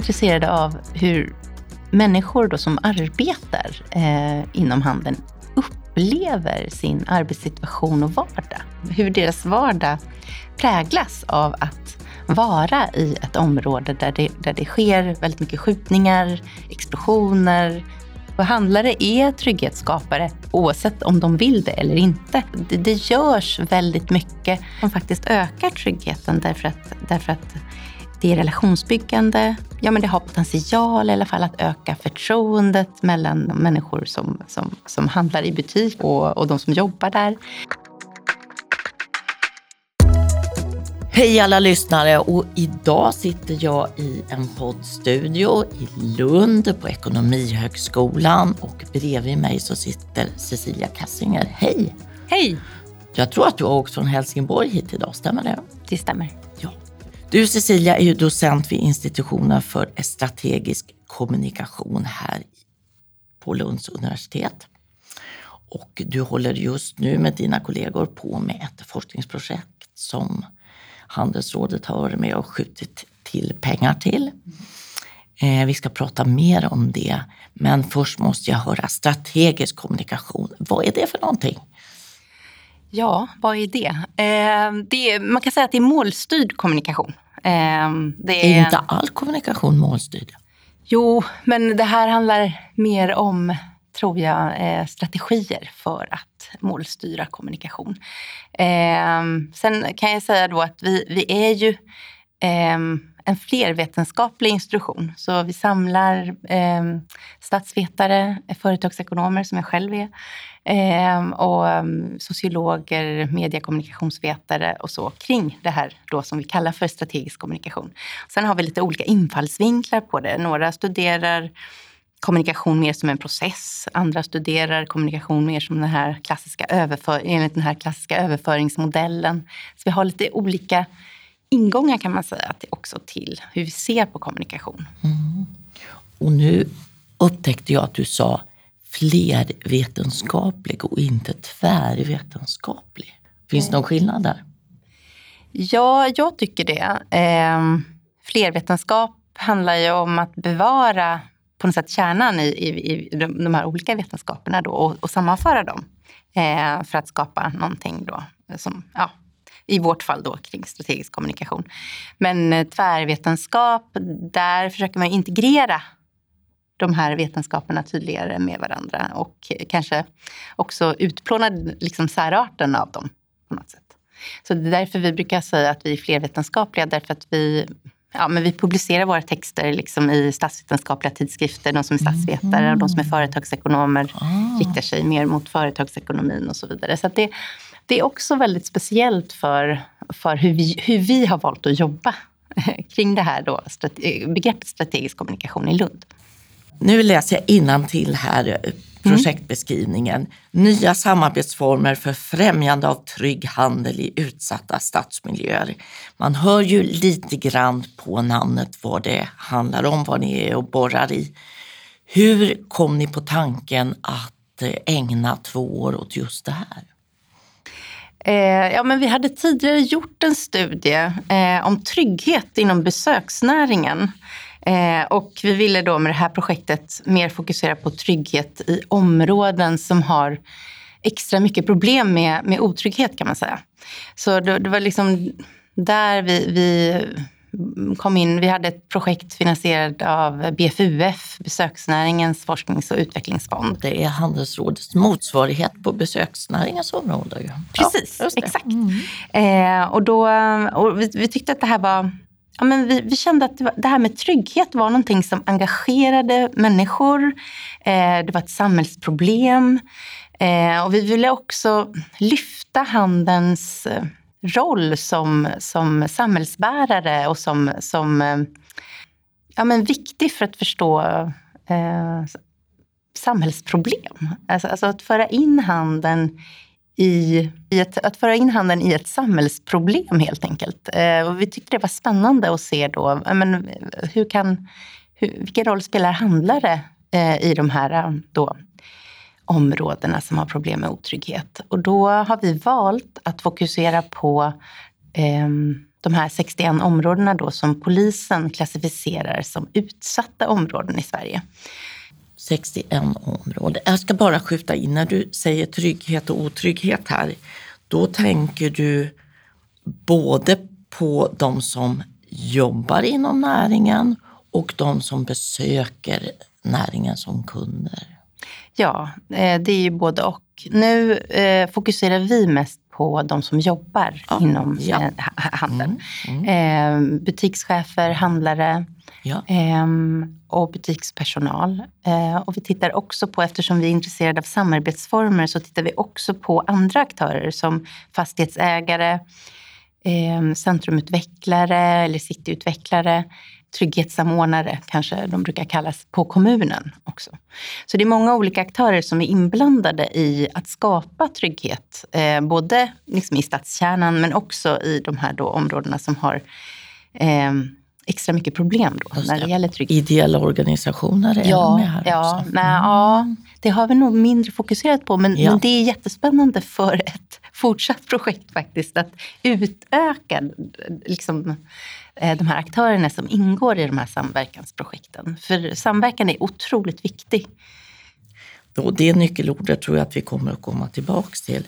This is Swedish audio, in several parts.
intresserade av hur människor då som arbetar eh, inom handeln upplever sin arbetssituation och vardag. Hur deras vardag präglas av att vara i ett område där det, där det sker väldigt mycket skjutningar, explosioner. Och handlare är trygghetsskapare oavsett om de vill det eller inte. Det, det görs väldigt mycket som faktiskt ökar tryggheten därför att, därför att det är relationsbyggande. Ja, men det har potential i alla fall att öka förtroendet mellan de människor som, som, som handlar i butik och, och de som jobbar där. Hej alla lyssnare och idag sitter jag i en poddstudio i Lund på Ekonomihögskolan och bredvid mig så sitter Cecilia Kassinger. Hej! Hej! Jag tror att du har åkt från Helsingborg hit idag, stämmer det? Det stämmer. Du Cecilia är ju docent vid institutionen för strategisk kommunikation här på Lunds universitet. Och du håller just nu med dina kollegor på med ett forskningsprojekt som Handelsrådet har varit med och skjutit till pengar till. Eh, vi ska prata mer om det, men först måste jag höra strategisk kommunikation. Vad är det för någonting? Ja, vad är det? Eh, det är, man kan säga att det är målstyrd kommunikation. Eh, det är, är inte all kommunikation målstyrd? Jo, men det här handlar mer om, tror jag, eh, strategier för att målstyra kommunikation. Eh, sen kan jag säga då att vi, vi är ju eh, en flervetenskaplig institution. Så vi samlar eh, statsvetare, företagsekonomer som jag själv är, eh, och um, sociologer, mediekommunikationsvetare och så kring det här då som vi kallar för strategisk kommunikation. Sen har vi lite olika infallsvinklar på det. Några studerar kommunikation mer som en process. Andra studerar kommunikation mer som den här klassiska överför, enligt den här klassiska överföringsmodellen. Så vi har lite olika ingångar kan man säga till, också till hur vi ser på kommunikation. Mm. Och nu upptäckte jag att du sa flervetenskaplig och inte tvärvetenskaplig. Finns det någon skillnad där? Ja, jag tycker det. Eh, flervetenskap handlar ju om att bevara på något sätt kärnan i, i, i de, de här olika vetenskaperna då, och, och sammanföra dem eh, för att skapa någonting då som, ja, i vårt fall då kring strategisk kommunikation. Men eh, tvärvetenskap, där försöker man integrera de här vetenskaperna tydligare med varandra och kanske också utplåna liksom särarten av dem på något sätt. Så det är därför vi brukar säga att vi är flervetenskapliga, därför att vi Ja, men vi publicerar våra texter liksom i statsvetenskapliga tidskrifter. De som är statsvetare mm. och de som är företagsekonomer ah. riktar sig mer mot företagsekonomin och så vidare. Så det, det är också väldigt speciellt för, för hur, vi, hur vi har valt att jobba kring det här då, begreppet strategisk kommunikation i Lund. Nu läser jag till här eh, projektbeskrivningen. Nya samarbetsformer för främjande av trygg handel i utsatta stadsmiljöer. Man hör ju lite grann på namnet vad det handlar om, vad ni är och borrar i. Hur kom ni på tanken att eh, ägna två år åt just det här? Eh, ja, men vi hade tidigare gjort en studie eh, om trygghet inom besöksnäringen. Eh, och vi ville då med det här projektet mer fokusera på trygghet i områden som har extra mycket problem med, med otrygghet kan man säga. Så det, det var liksom där vi, vi kom in. Vi hade ett projekt finansierat av BFUF, besöksnäringens forsknings och utvecklingsfond. Det är Handelsrådets motsvarighet på besöksnäringens område. Precis, ja, exakt. Mm. Eh, och då, och vi, vi, tyckte att det här var ja, men vi, vi kände att det, var, det, här med trygghet var någonting som engagerade människor. Eh, det var ett samhällsproblem. Eh, och vi ville också lyfta handelns eh, roll som, som samhällsbärare och som, som eh, ja, men viktig för att förstå eh, samhällsproblem. Alltså, alltså, att föra in handeln i, i ett, att föra in handeln i ett samhällsproblem helt enkelt. Eh, och vi tyckte det var spännande att se då, men eh, hur kan, hur, vilken roll spelar handlare eh, i de här eh, då, områdena som har problem med otrygghet? Och då har vi valt att fokusera på eh, de här 61 områdena då som polisen klassificerar som utsatta områden i Sverige. 61 områden. Jag ska bara skjuta in, när du säger trygghet och otrygghet här, då tänker du både på de som jobbar inom näringen och de som besöker näringen som kunder? Ja, eh, det är ju både och. Nu eh, fokuserar vi mest på de som jobbar ja, inom ja. Eh, handeln. Mm, mm. butikschefer, handlare ja. Ehm, och butikspersonal. Ehm, och vi tittar också på, eftersom vi är intresserade av samarbetsformer, så tittar vi också på andra aktörer som fastighetsägare, ehm, centrumutvecklare eller cityutvecklare trygghetssamordnare, kanske de brukar kallas, på kommunen också. Så det är många olika aktörer som är inblandade i att skapa trygghet, eh, både liksom i stadskärnan men också i de här då områdena som har eh, extra mycket problem då, när det gäller trygghet. Ideella organisationer är ja, med här ja, också. Nej, mm. ja, det har vi nog mindre fokuserat på, men, ja. men, det är jättespännande för ett fortsatt projekt faktiskt, att utöka liksom, Eh, de här aktörerna som ingår i de här samverkansprojekten. För samverkan är otroligt viktig. Och det nyckelordet tror jag att vi kommer att komma tillbaks till.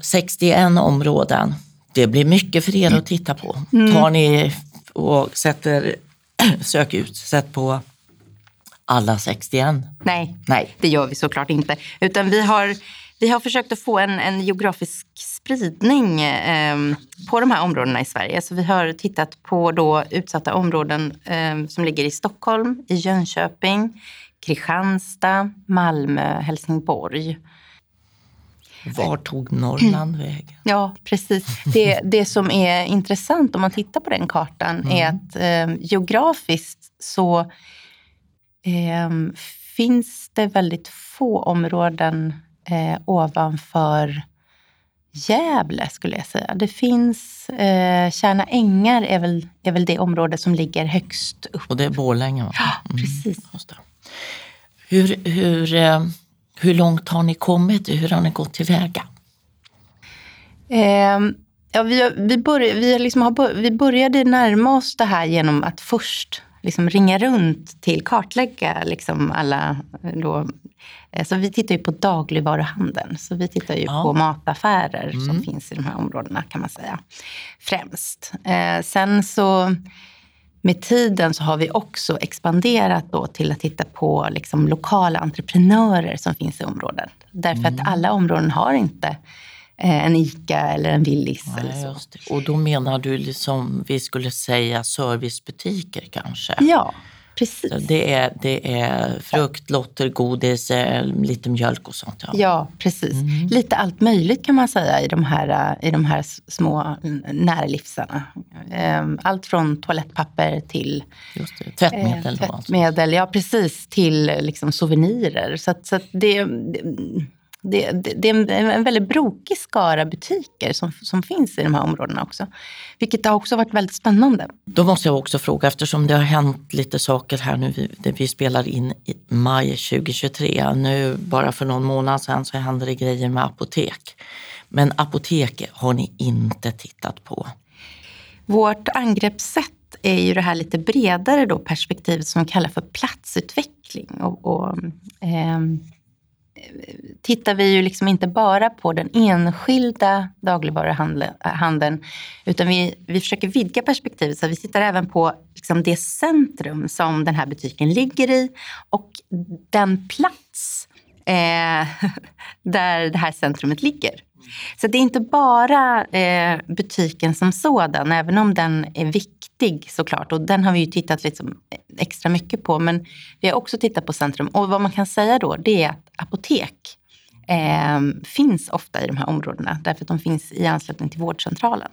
61 eh, områden. Det blir mycket för er att titta på. Mm. Tar ni och sätter, sök ut, sätt på alla 61? Nej, Nej, det gör vi såklart inte. Utan vi har vi har försökt att få en, en geografisk spridning eh, på de här områdena i Sverige. Så vi har tittat på då utsatta områden eh, som ligger i Stockholm, i Jönköping, Kristianstad, Malmö, Helsingborg. Var tog Norrland vägen? Ja, precis. Det, det som är intressant om man tittar på den kartan mm. är att eh, geografiskt så eh, finns det väldigt få områden eh, ovanför Gävle skulle jag säga. Det finns, eh, Kärna ängar är väl, är väl det område som ligger högst upp. Och det är Borlänge? Va? Ja, mm, precis. Mm, hur, hur, eh, hur långt har ni kommit? Hur har ni gått tillväga? Eh, ja, vi, vi, börj, vi, liksom har, vi började närma oss det här genom att först liksom ringa runt till kartlägga liksom alla då, Eh, så vi tittar ju på dagligvaruhandeln. Så vi tittar ju ja. på mataffärer mm. som finns i de här områdena kan man säga. Främst. Eh, sen så med tiden så har vi också expanderat då till att titta på liksom lokala entreprenörer som finns i området. Därför mm. att alla områden har inte eh, en ICA eller en Willys. Nej, eller så. Och då menar du liksom, vi skulle säga servicebutiker kanske? Ja, Precis. det är, det är frukt, lotter, godis, eh, lite mjölk och sånt. Ja, ja precis. Mm. Lite allt möjligt kan man säga i de här, i de här små närlivsarna. Ehm, allt från toalettpapper till det, tvättmedel. Eh, tvättmedel, ja precis, till liksom souvenirer. Så, att, så att det, det, det, det, är en väldigt brokig skara butiker som, som finns i de här områdena också. Vilket har också varit väldigt spännande. Då måste jag också fråga, eftersom det har hänt lite saker här nu, vi, vi spelar in i maj 2023. Nu bara för någon månad sedan så hände det grejer med apotek. Men apotek har ni inte tittat på? Vårt angreppssätt är ju det här lite bredare då perspektivet som vi kallar för platsutveckling. Och, och eh, tittar vi ju liksom inte bara på den enskilda dagligvaruhandeln, eh, utan vi, vi försöker vidga perspektivet. Så vi tittar även på liksom det centrum som den här butiken ligger i och den plats eh, där det här centrumet ligger. Så det är inte bara eh, butiken som sådan, även om den är viktig såklart. Och den har vi ju tittat liksom extra mycket på. Men vi har också tittat på centrum. Och vad man kan säga då, det är att apotek eh, finns ofta i de här områdena. Därför att de finns i anslutning till vårdcentralen.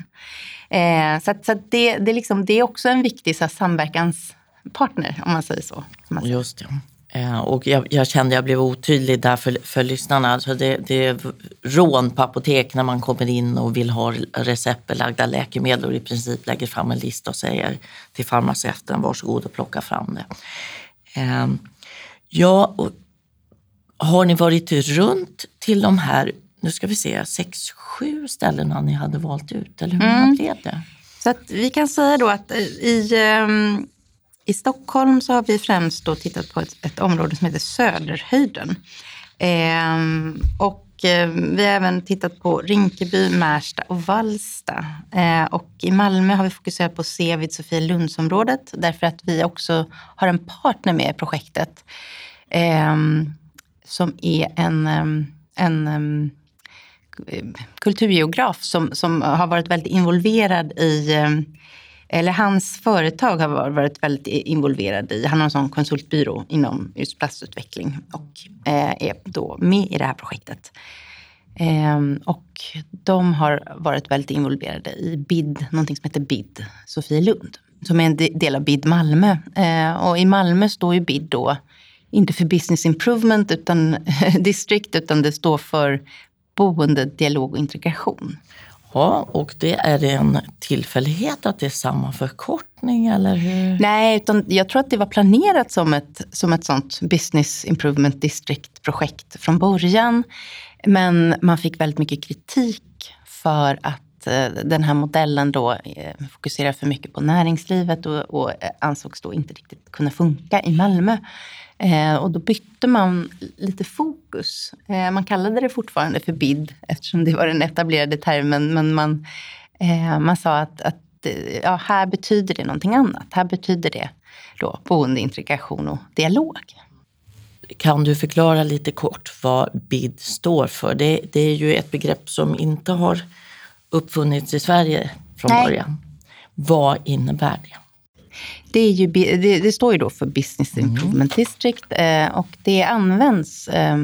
Eh, så att, så att det, det, liksom, det, är också en viktig så här, samverkanspartner, om man säger så. Man säger. Just det. Eh, och jag, jag kände jag blev otydlig där för, för lyssnarna. Alltså det, det är rån på apotek när man kommer in och vill ha receptbelagda läkemedel och i princip lägger fram en lista och säger till farmaceuten varsågod och plocka fram det. Eh, ja, har ni varit runt till de här, nu ska vi se, sex, sju ställena ni hade valt ut? Eller hur många mm. blev det? Så vi kan säga då att i, ehm, i Stockholm så har vi främst då tittat på ett, ett område som heter Söderhöjden. Eh, och eh, vi har även tittat på Rinkeby, Märsta och Vallsta. Eh, och i Malmö har vi fokuserat på Sevid Sofielundsområdet därför att vi också har en partner med i projektet eh, som är en, ehm, en ehm, kulturgeograf som, som har varit väldigt involverad i ehm, eller hans företag har varit väldigt involverade i, han har en sån konsultbyrå inom just plastutveckling och eh, är då med i det här projektet. Ehm, och de har varit väldigt involverade i BID, någonting som heter BID Sofielund, som är en del av BID Malmö. Eh, och i Malmö står ju BID då inte för Business Improvement utan District, utan det står för boende, dialog och integration. Ja, och det är en tillfällighet att det är samma förkortning eller hur? Nej, utan jag tror att det var planerat som ett, som ett sånt Business Improvement District-projekt från början. Men man fick väldigt mycket kritik för att eh, den här modellen då eh, fokuserar för mycket på näringslivet och, och eh, ansågs då inte riktigt kunna funka i Malmö. Eh, och då bytte man lite fokus. Eh, man kallade det fortfarande för BID eftersom det var den etablerade termen. Men man, eh, man sa att, att ja, här betyder det någonting annat. Här betyder det då boendeintegration och dialog. Kan du förklara lite kort vad BID står för? Det, det är ju ett begrepp som inte har uppfunnits i Sverige från Nej. början. Vad innebär det? Det, är ju, det, det, står ju då för Business mm. Improvement mm. District eh, och det används eh,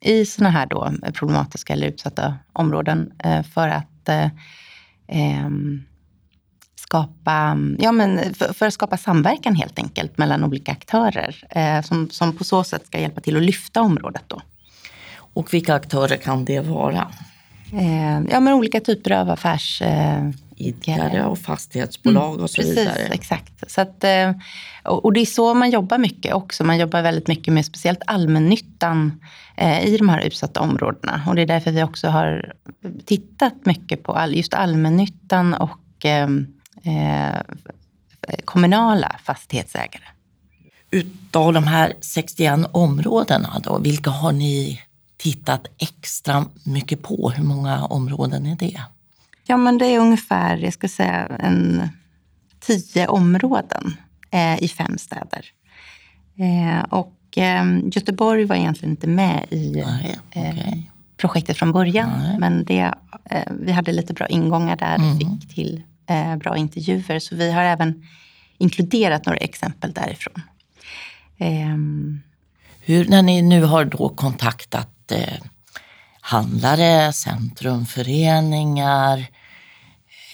i sådana här då problematiska eller utsatta områden eh, för att eh, ehm, skapa, ja men för, för, att skapa samverkan helt enkelt mellan olika aktörer eh, som, som på så sätt ska hjälpa till att lyfta området. Då. Och vilka aktörer kan det vara? Eh, ja, men olika typer av affärs idkare och fastighetsbolag mm, och så precis, vidare. Exakt. Så att, eh, och det är så man jobbar mycket också. Man jobbar väldigt mycket med speciellt allmännyttan eh, i de här utsatta områdena. Och det är därför vi också har tittat mycket på just allmännyttan och eh, kommunala fastighetsägare. Utav de här 61 områdena, då, vilka har ni tittat extra mycket på? Hur många områden är det? Ja, men det är ungefär, jag ska säga, en tio områden eh, i fem städer. Eh, och eh, Göteborg var egentligen inte med i Nej, okay. Eh, projektet från början. Nej. Men det, eh, vi hade lite bra ingångar där och mm. fick till eh, bra intervjuer. Så vi har även inkluderat några exempel därifrån. Ehm. Hur, när ni nu har då kontaktat handlare, centrumföreningar,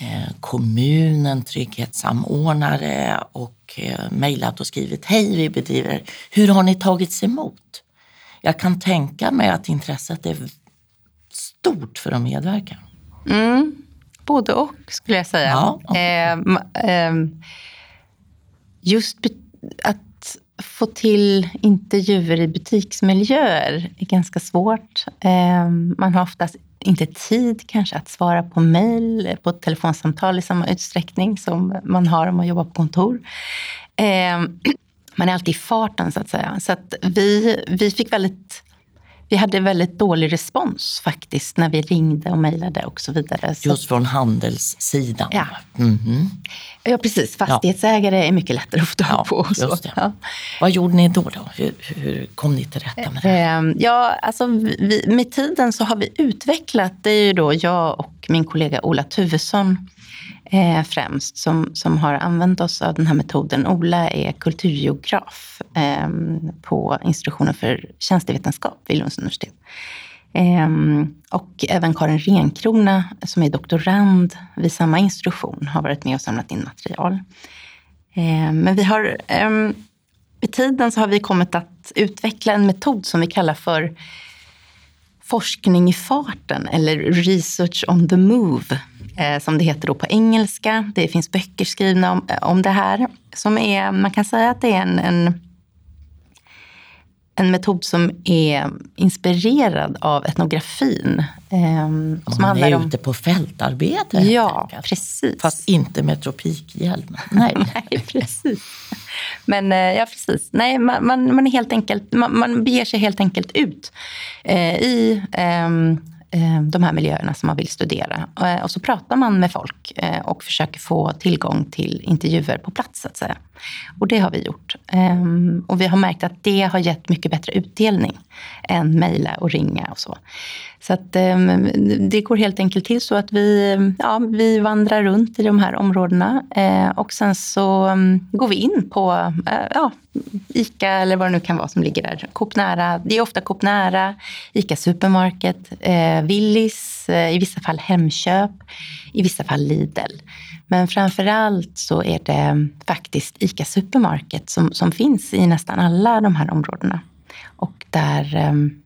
eh, kommunen, trygghetssamordnare och eh, mejlat och skrivit Hej, vi bedriver. Hur har ni tagits emot? Jag kan tänka mig att intresset är stort för att medverka. Mm, både och skulle jag säga. Ja, okay. eh, eh, just att få till intervjuer i butiksmiljöer är ganska svårt. Ehm, man har oftast inte tid kanske att svara på mejl, på ett telefonsamtal i samma utsträckning som man har om man jobbar på kontor. Ehm, man är alltid i farten så att säga. Så att vi, vi fick väldigt vi hade väldigt dålig respons faktiskt när vi ringde och mejlade och så vidare. Just från handelssidan? Ja, mm -hmm. ja precis. Fastighetsägare ja. är mycket lättare att få tag ja, på. Så. Ja. Vad gjorde ni då? då? Hur, hur, kom ni till rätta med det? Ehm, ja, alltså vi, med tiden så har vi utvecklat, det är ju då jag och min kollega Ola Tuvesson eh, främst som, som har använt oss av den här metoden. Ola är kulturgeograf eh, på institutionen för tjänstevetenskap vid Lunds universitet. Eh, och även Karin Renkrona som är doktorand vid samma institution har varit med och samlat in material. Eh, men vi har ehm, i tiden så har vi kommit att utveckla en metod som vi kallar för forskning i farten eller research on the move eh, som det heter då på engelska. Det finns böcker skrivna om, om det här. Som är, man kan säga att det är en, en en metod som är inspirerad av etnografin. Eh, som Man handlar är om... ute på fältarbete Ja, precis. Fast inte med tropikhjälm. Nej. Nej, precis. Men eh, ja, precis. Nej, man, man, man, är helt enkelt, man, man beger sig helt enkelt ut eh, i eh, Eh, Eh, de här miljöerna som man vill studera. Eh, och så pratar man med folk eh, och försöker få tillgång till intervjuer på plats. Så att säga. Och det har vi gjort. Ehm, och vi har märkt att det har gett mycket bättre utdelning än mejla och ringa och så. Så att, ehm, det går helt enkelt till så att vi, ja, vi vandrar runt i de här områdena eh, och sen så mm, går vi in på eh, ja, ICA eller vad det nu kan vara som ligger där. Coop nära, det är ofta Coop nära, ICA Supermarket, eh, Willys, i vissa fall Hemköp, i vissa fall Lidl. Men framför allt så är det faktiskt ICA Supermarket som, som finns i nästan alla de här områdena. Och där, ehm,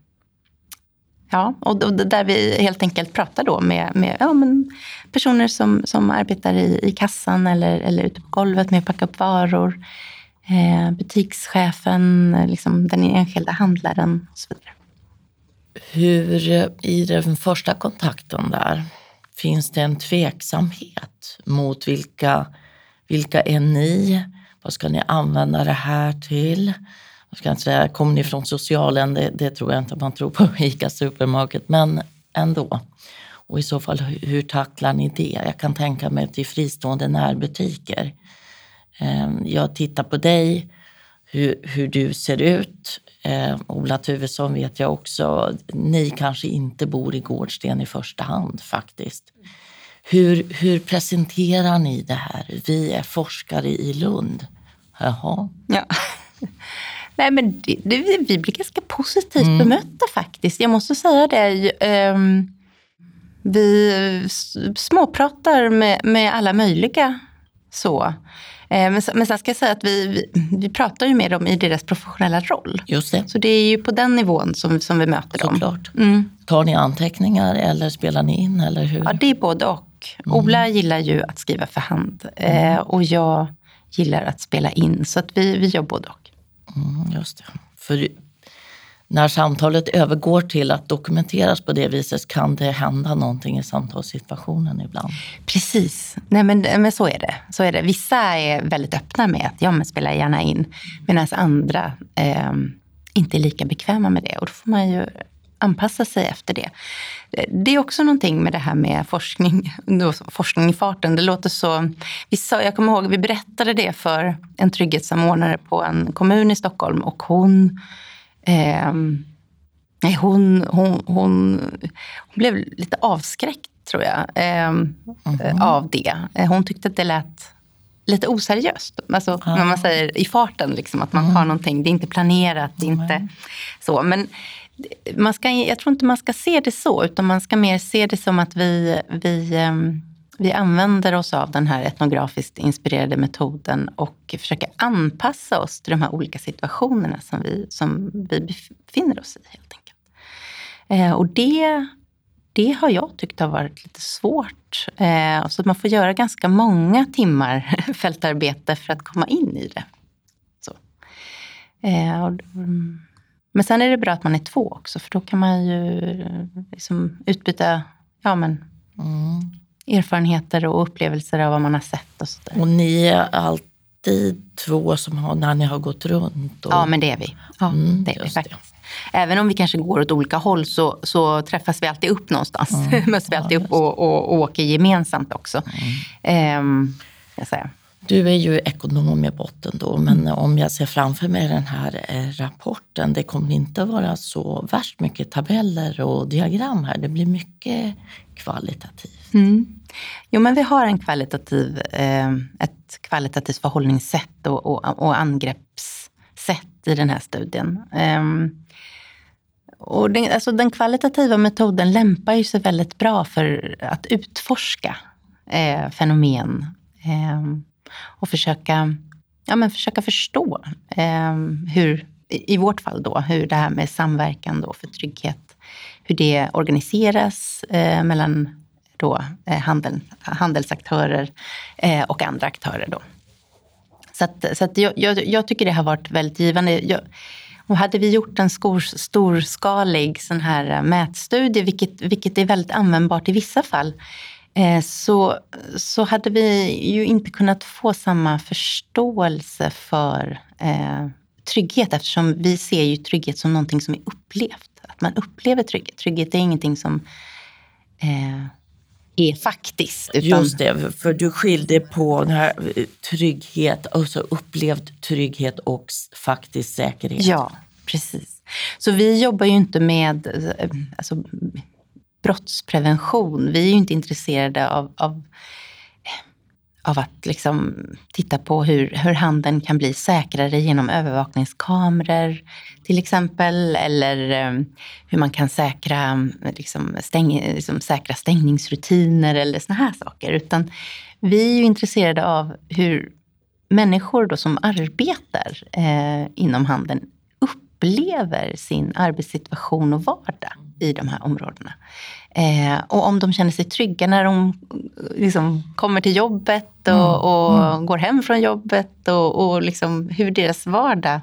ja, och där vi helt enkelt pratar då med, med ja, men personer som, som arbetar i, i kassan eller, eller ute på golvet med att packa upp varor eh, butikschefen, eh, liksom den enskilda handlaren och så vidare. Hur, eh, i den första kontakten där, finns det en tveksamhet mot vilka, vilka är ni? Vad ska ni använda det här till? Jag ska inte säga, kommer ni från socialen? Det, det tror jag inte man tror på ICA Supermarket, men ändå. Och i så fall, hur tacklar ni det? Jag kan tänka mig till fristående närbutiker. Ehm, jag tittar på dig, hur, hur du ser ut. Eh, Ola Tuvesson vet jag också, ni kanske inte bor i Gårdsten i första hand faktiskt. Hur, hur presenterar ni det här? Vi är forskare i Lund. Jaha. Ja. Nej, men det, det, vi blir ganska positivt mm. bemötta faktiskt. Jag måste säga det. Um, vi småpratar med, med alla möjliga så. Eh, men, men sen ska jag säga att vi, vi, vi, pratar ju med dem i deras professionella roll. Just det. Så det är ju på den nivån som, som vi möter dem. Såklart. Mm. Tar ni anteckningar eller spelar ni in? Eller hur? Ja, det är både och. Mm. Ola gillar ju att skriva för hand mm. och jag gillar att spela in. Så att vi, vi gör både och. Mm, just det. För när samtalet övergår till att dokumenteras på det viset kan det hända någonting i samtalssituationen ibland. Precis, Nej, men, men så, är det. så är det. Vissa är väldigt öppna med att ja, men spela gärna in medan andra eh, inte är lika bekväma med det. Och då får man ju anpassa sig efter det. Det är också någonting med det här med forskning, forskning i farten. Det låter så... Vi sa, jag kommer ihåg vi berättade det för en trygghetssamordnare på en kommun i Stockholm och hon Eh, hon, hon, hon, hon blev lite avskräckt, tror jag, eh, mm -hmm. av det. Hon tyckte att det lät lite oseriöst. Alltså, ah. När man säger i farten, liksom, att man mm. har någonting. Det är inte planerat, det är mm. inte så. Men man ska, jag tror inte man ska se det så, utan man ska mer se det som att vi, vi ehm, vi använder oss av den här etnografiskt inspirerade metoden och försöker anpassa oss till de här olika situationerna som vi, som vi befinner oss i. helt enkelt. Eh, och det, det har jag tyckt har varit lite svårt. Eh, så man får göra ganska många timmar fältarbete för att komma in i det. Så. Eh, mm. Eh, men sen är det bra att man är två också, för då kan man ju liksom utbyta ja, men, mm erfarenheter och upplevelser av vad man har sett. Och, så där. och ni är alltid två som har, när ni har gått runt? Och... Ja, men det är vi. Ja, mm, det är vi faktiskt. Det. Även om vi kanske går åt olika håll så, så träffas vi alltid upp någonstans. Mm. Möts vi alltid upp och, och, och, åker gemensamt också. Mm. Um, jag säger. Du är ju ekonom i botten då, men om jag ser framför mig den här eh, rapporten, det kommer inte vara så värst mycket tabeller och diagram här. Det blir mycket kvalitativt. Mm. Jo, men vi har en kvalitativ, eh, ett kvalitativt förhållningssätt och, och, och angreppssätt i den här studien. Ehm, och den, alltså den kvalitativa metoden lämpar ju sig väldigt bra för att utforska eh, fenomen ehm, och försöka, ja, men försöka förstå eh, hur, i vårt fall då, hur det här med samverkan då för trygghet, hur det organiseras eh, mellan då, eh, handel, handelsaktörer eh, och andra aktörer. Då. Så, att, så att jag, jag, jag, tycker det har varit väldigt givande. Jag, Och hade vi gjort en skor, storskalig sån här eh, mätstudie, vilket, vilket är väldigt användbart i vissa fall, så, så hade vi ju inte kunnat få samma förståelse för eh, trygghet eftersom vi ser ju trygghet som någonting som är upplevt. Att man upplever trygghet. Trygghet är ingenting som eh, är faktiskt. Utan... Just det, för du skilde på den här eh, trygghet, alltså upplevd trygghet och faktisk säkerhet. Ja, precis. Så vi jobbar ju inte med eh, alltså, brottsprevention. Vi är ju inte intresserade av, av av att liksom titta på hur, hur handeln kan bli säkrare genom övervakningskameror till exempel. Eller eh, hur man kan säkra, liksom, stäng, liksom, säkra stängningsrutiner eller såna här saker. Utan vi är ju intresserade av hur människor då som arbetar eh, inom handeln upplever sin arbetssituation och vardag i de här områdena. Eh, och om de känner sig trygga när de liksom kommer till jobbet och, mm. och mm. går hem från jobbet och, och liksom hur deras vardag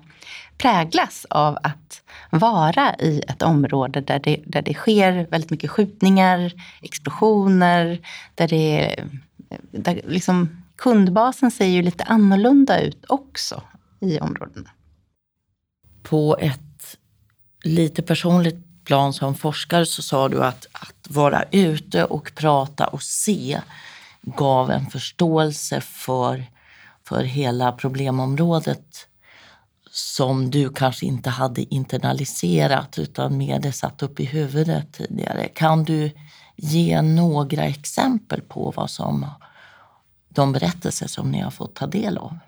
präglas av att vara i ett område där det, där det sker väldigt mycket skjutningar, explosioner, där det där liksom kundbasen ser ju lite annorlunda ut också i områdena. På ett lite personligt plan som forskare så sa du att, att vara ute och prata och se gav en förståelse för, för hela problemområdet som du kanske inte hade internaliserat utan mer det satt upp i huvudet tidigare. Kan du ge några exempel på vad som de berättelser som ni har fått ta del av?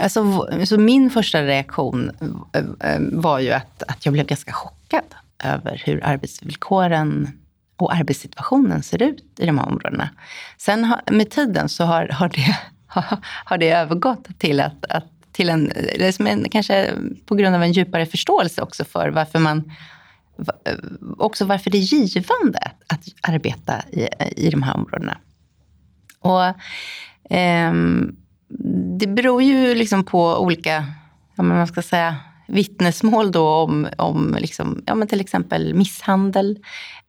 Alltså, så min första reaktion eh, eh, var ju att, att jag blev ganska chockad över hur arbetsvillkoren och arbetssituationen ser ut i de här områdena. Sen har, med tiden så har, har, det, har det övergått till att, att till en, liksom en, kanske på grund av en djupare förståelse också för varför man eh, också varför det är givande att arbeta i, i de här områdena. Och, eh, det beror ju liksom på olika, ja, men man ska säga, vittnesmål då om, om liksom, ja, men till exempel misshandel.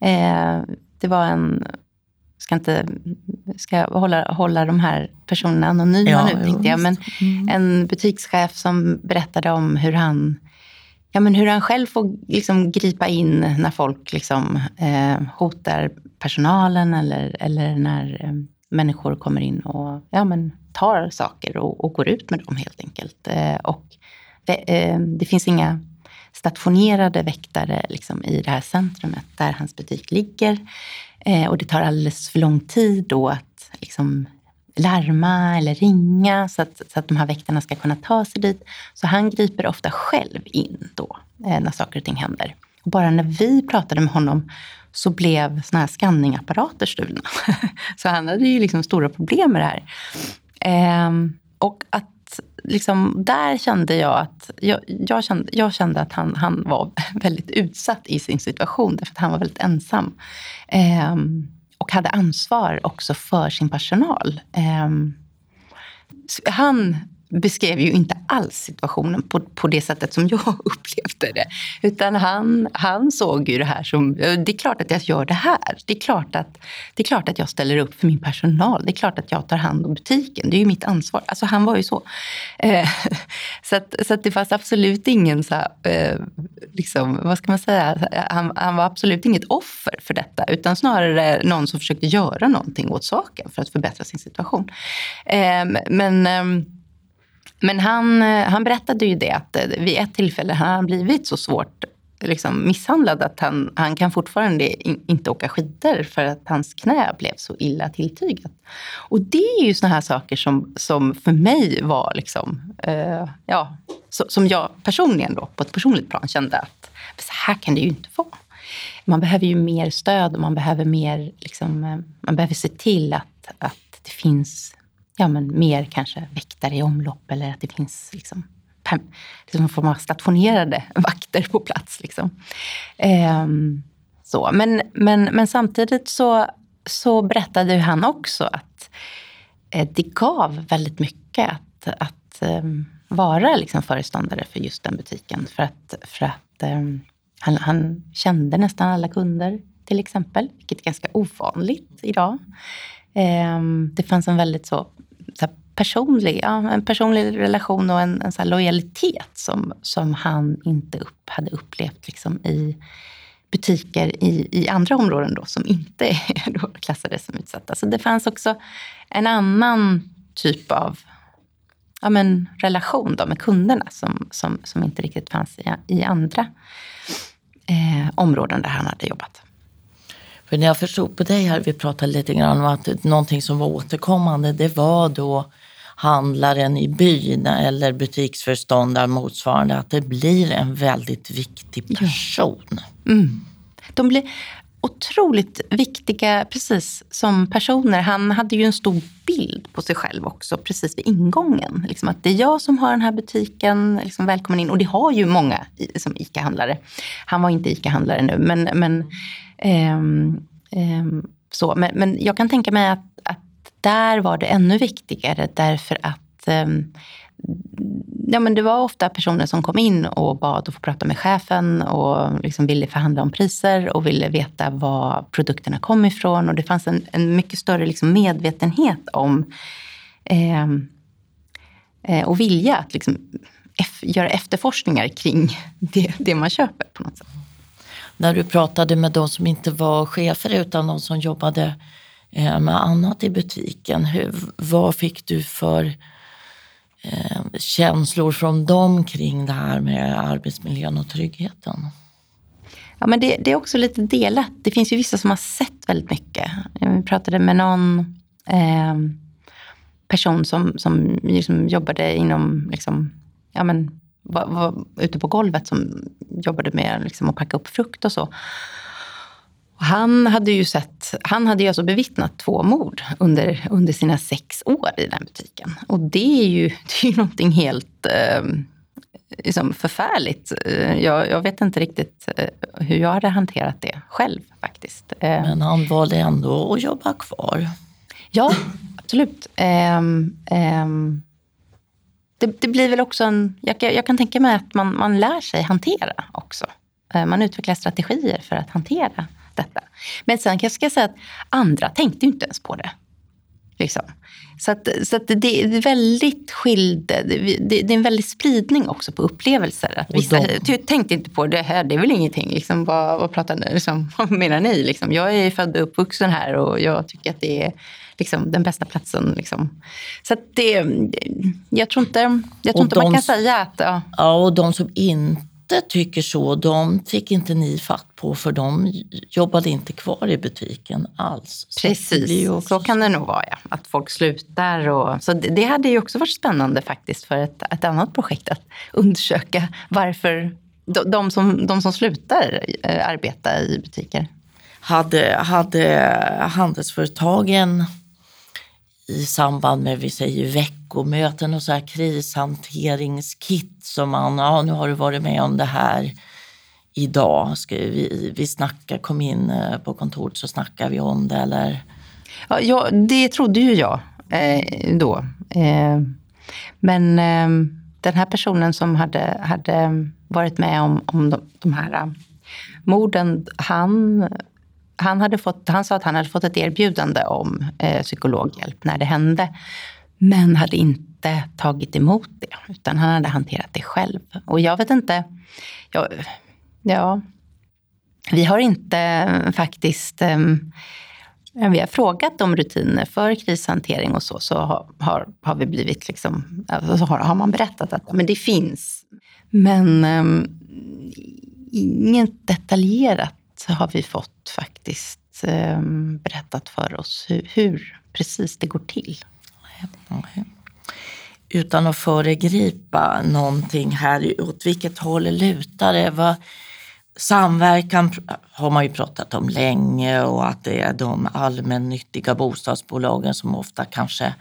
Eh, det var en, ska inte ska hålla, hålla de här personerna anonyma ja, nu tänkte jag, men mm. en butikschef som berättade om hur han Ja, men hur han själv får liksom gripa in när folk liksom, eh, hotar personalen eller, eller när eh, människor kommer in och ja, men tar saker och, och går ut med dem helt enkelt. Eh, och det, eh, det, finns inga stationerade väktare liksom, i det här centrumet där hans butik ligger. Eh, och det tar alldeles för lång tid då att liksom, larma eller ringa så att, så att de här väktarna ska kunna ta sig dit. Så han griper ofta själv in då eh, när saker och ting händer. Och bara när vi pratade med honom så blev såna här skanningapparater stulna. så han hade ju liksom stora problem med det här. Eh, och att liksom, där kände jag att, jag, jag, kände, jag kände att han, han var väldigt utsatt i sin situation, därför att han var väldigt ensam. Eh, och hade ansvar också för sin personal. Eh, han beskrev ju inte alls situationen på, på det sättet som jag upplevde det. Utan han, han såg ju det här som, eh, det är klart att jag gör det här. Det är, klart att, det är klart att jag ställer upp för min personal. Det är klart att jag tar hand om butiken. Det är ju mitt ansvar. Alltså han var ju så. Eh, så, att, så att det fanns absolut ingen så här, eh, liksom, vad ska man säga, han, han var absolut inget offer för detta. Utan snarare någon som försökte göra någonting åt saken för att förbättra sin situation. Eh, men ehm, men han, eh, han berättade ju det att eh, vid ett tillfälle har han blivit så svårt liksom misshandlad att han, han kan fortfarande in, inte åka skidor för att hans knä blev så illa tilltygat. Och det är ju såna här saker som, som för mig var liksom, eh, ja, så, som jag personligen då på ett personligt plan kände att så här kan det ju inte vara. Man behöver ju mer stöd och man behöver mer, liksom, eh, man behöver se till att, att det finns ja, men mer kanske väktare i omlopp eller att det finns liksom, liksom en form av stationerade vakter på plats. Liksom. Ehm, så. Men, men, men samtidigt så, så berättade han också att eh, det gav väldigt mycket att, att, eh, vara liksom föreståndare för just den butiken. För att, för att ehm, han, han, kände nästan alla kunder till exempel, vilket är ganska ovanligt idag. Ehm, det fanns en väldigt så personlig, ja, en personlig relation och en, en så lojalitet som, som han inte upp, hade upplevt liksom i butiker i, i andra områden då, som inte är då klassade som utsatta. Så det fanns också en annan typ av ja, men, relation då med kunderna som, som, som inte riktigt fanns i, i andra eh, områden där han hade jobbat. För när jag förstod på dig här, vi pratade lite grann om att någonting som var återkommande, det var då handlaren i byn eller butiksförståndaren motsvarande, att det blir en väldigt viktig person. Mm. De blir otroligt viktiga precis som personer. Han hade ju en stor bild på sig själv också precis vid ingången. Liksom att det är jag som har den här butiken, liksom välkommen in. Och det har ju många som ICA-handlare. Han var inte ICA-handlare nu, men, men, ähm, ähm, så. Men, men jag kan tänka mig att där var det ännu viktigare därför att ehm, ja, men det var ofta personer som kom in och bad att få prata med chefen och liksom ville förhandla om priser och ville veta var produkterna kom ifrån. Och det fanns en, en mycket större liksom medvetenhet om ehm, eh, och vilja att liksom göra efterforskningar kring det, det man köper på något sätt. När du pratade med de som inte var chefer utan de som jobbade Eh, med annat i butiken, hur, vad fick du för eh, känslor från dem kring det här med arbetsmiljön och tryggheten? Ja, men det, det, är också lite delat. Det finns ju vissa som har sett väldigt mycket. Eh, vi pratade med någon eh, person som, som liksom jobbade inom, liksom, ja, men, var, var ute på golvet som jobbade med liksom, att packa upp frukt och så. Han hade ju sett, han hade ju alltså bevittnat två mord under, under sina sex år i den butiken. Och det är ju, det är ju någonting helt eh, liksom förfärligt. Eh, jag, jag, vet inte riktigt eh, hur jag hade hanterat det själv faktiskt. Eh, Men han valde ändå att jobba kvar? Ja, absolut. Eh, det, det, blir väl också en... Jag, jag, kan tänka mig att man, man lär sig hantera också. Man utvecklar strategier för att hantera detta. Men sen kanske jag säga att andra tänkte inte ens på det. Liksom. Så, att, så att det är väldigt skild, det, det, är en väldig spridning också på upplevelser. Att vissa de... tänkte inte på det här, det är väl ingenting. Liksom, vad, vad, pratar ni, liksom, vad menar ni? Liksom, jag är född och uppvuxen här och jag tycker att det är liksom, den bästa platsen. Liksom. Så det, jag tror inte, jag tror inte de, man kan säga att... Ja. ja, och de som inte inte tycker så, de fick inte ni fatt på för de jobbade inte kvar i butiken alls. Precis, så, så kan det nog vara. Ja. Att folk slutar. Och, så det, det hade ju också varit spännande faktiskt för ett, ett annat projekt att undersöka varför de, de, som, de som slutar eh, arbeta i butiker. Hade, hade handelsföretagen i samband med vi säger veckomöten och så här krishanteringskit som man, ja nu har du varit med om det här idag, ska vi, vi snacka, kom in eh, på kontoret så snackar vi om det eller? Ja, ja det trodde ju jag eh, då. Eh, men eh, den här personen som hade, hade varit med om, om de, de här eh, morden, han han, hade fått, han sa att han hade fått ett erbjudande om eh, psykologhjälp när det hände. Men hade inte tagit emot det, utan han hade hanterat det själv. Och jag vet inte, jag, ja, vi har inte eh, faktiskt eh, vi har frågat om rutiner för krishantering och så, så har, har, har vi blivit liksom, alltså har, har man berättat att men det finns. Men um, inget detaljerat har vi fått faktiskt eh, berättat för oss hur, hur, precis det går till. Utan att föregripa någonting här, åt vilket håll lutar det? Vad, samverkan har man ju pratat om länge och att det är de allmännyttiga bostadsbolagen som ofta kanske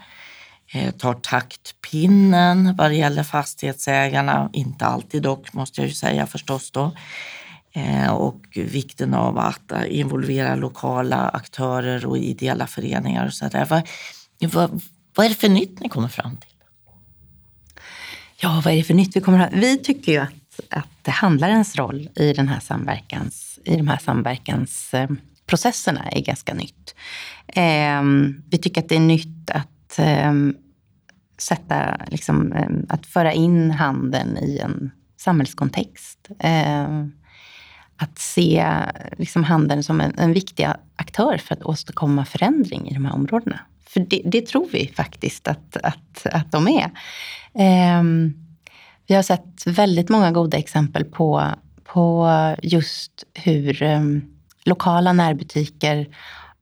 eh, tar taktpinnen vad det gäller fastighetsägarna. Inte alltid dock, måste jag ju säga förstås då. Eh, och vikten av att eh, involvera lokala aktörer och ideella föreningar och så där. Vad, vad, vad är det för nytt ni kommer fram till? Ja, vad är det för nytt vi kommer fram? Vi tycker ju att, att handlarens roll i, den här samverkans, i de här samverkansprocesserna eh, är ganska nytt. Vi tycker att det är nytt att sätta, liksom, att föra in handeln i en samhällskontext. Att se liksom, handeln som en, en viktig aktör för att åstadkomma förändring i de här områdena. För det, det tror vi faktiskt att, att, att de är. Eh, vi har sett väldigt många goda exempel på, på just hur eh, lokala närbutiker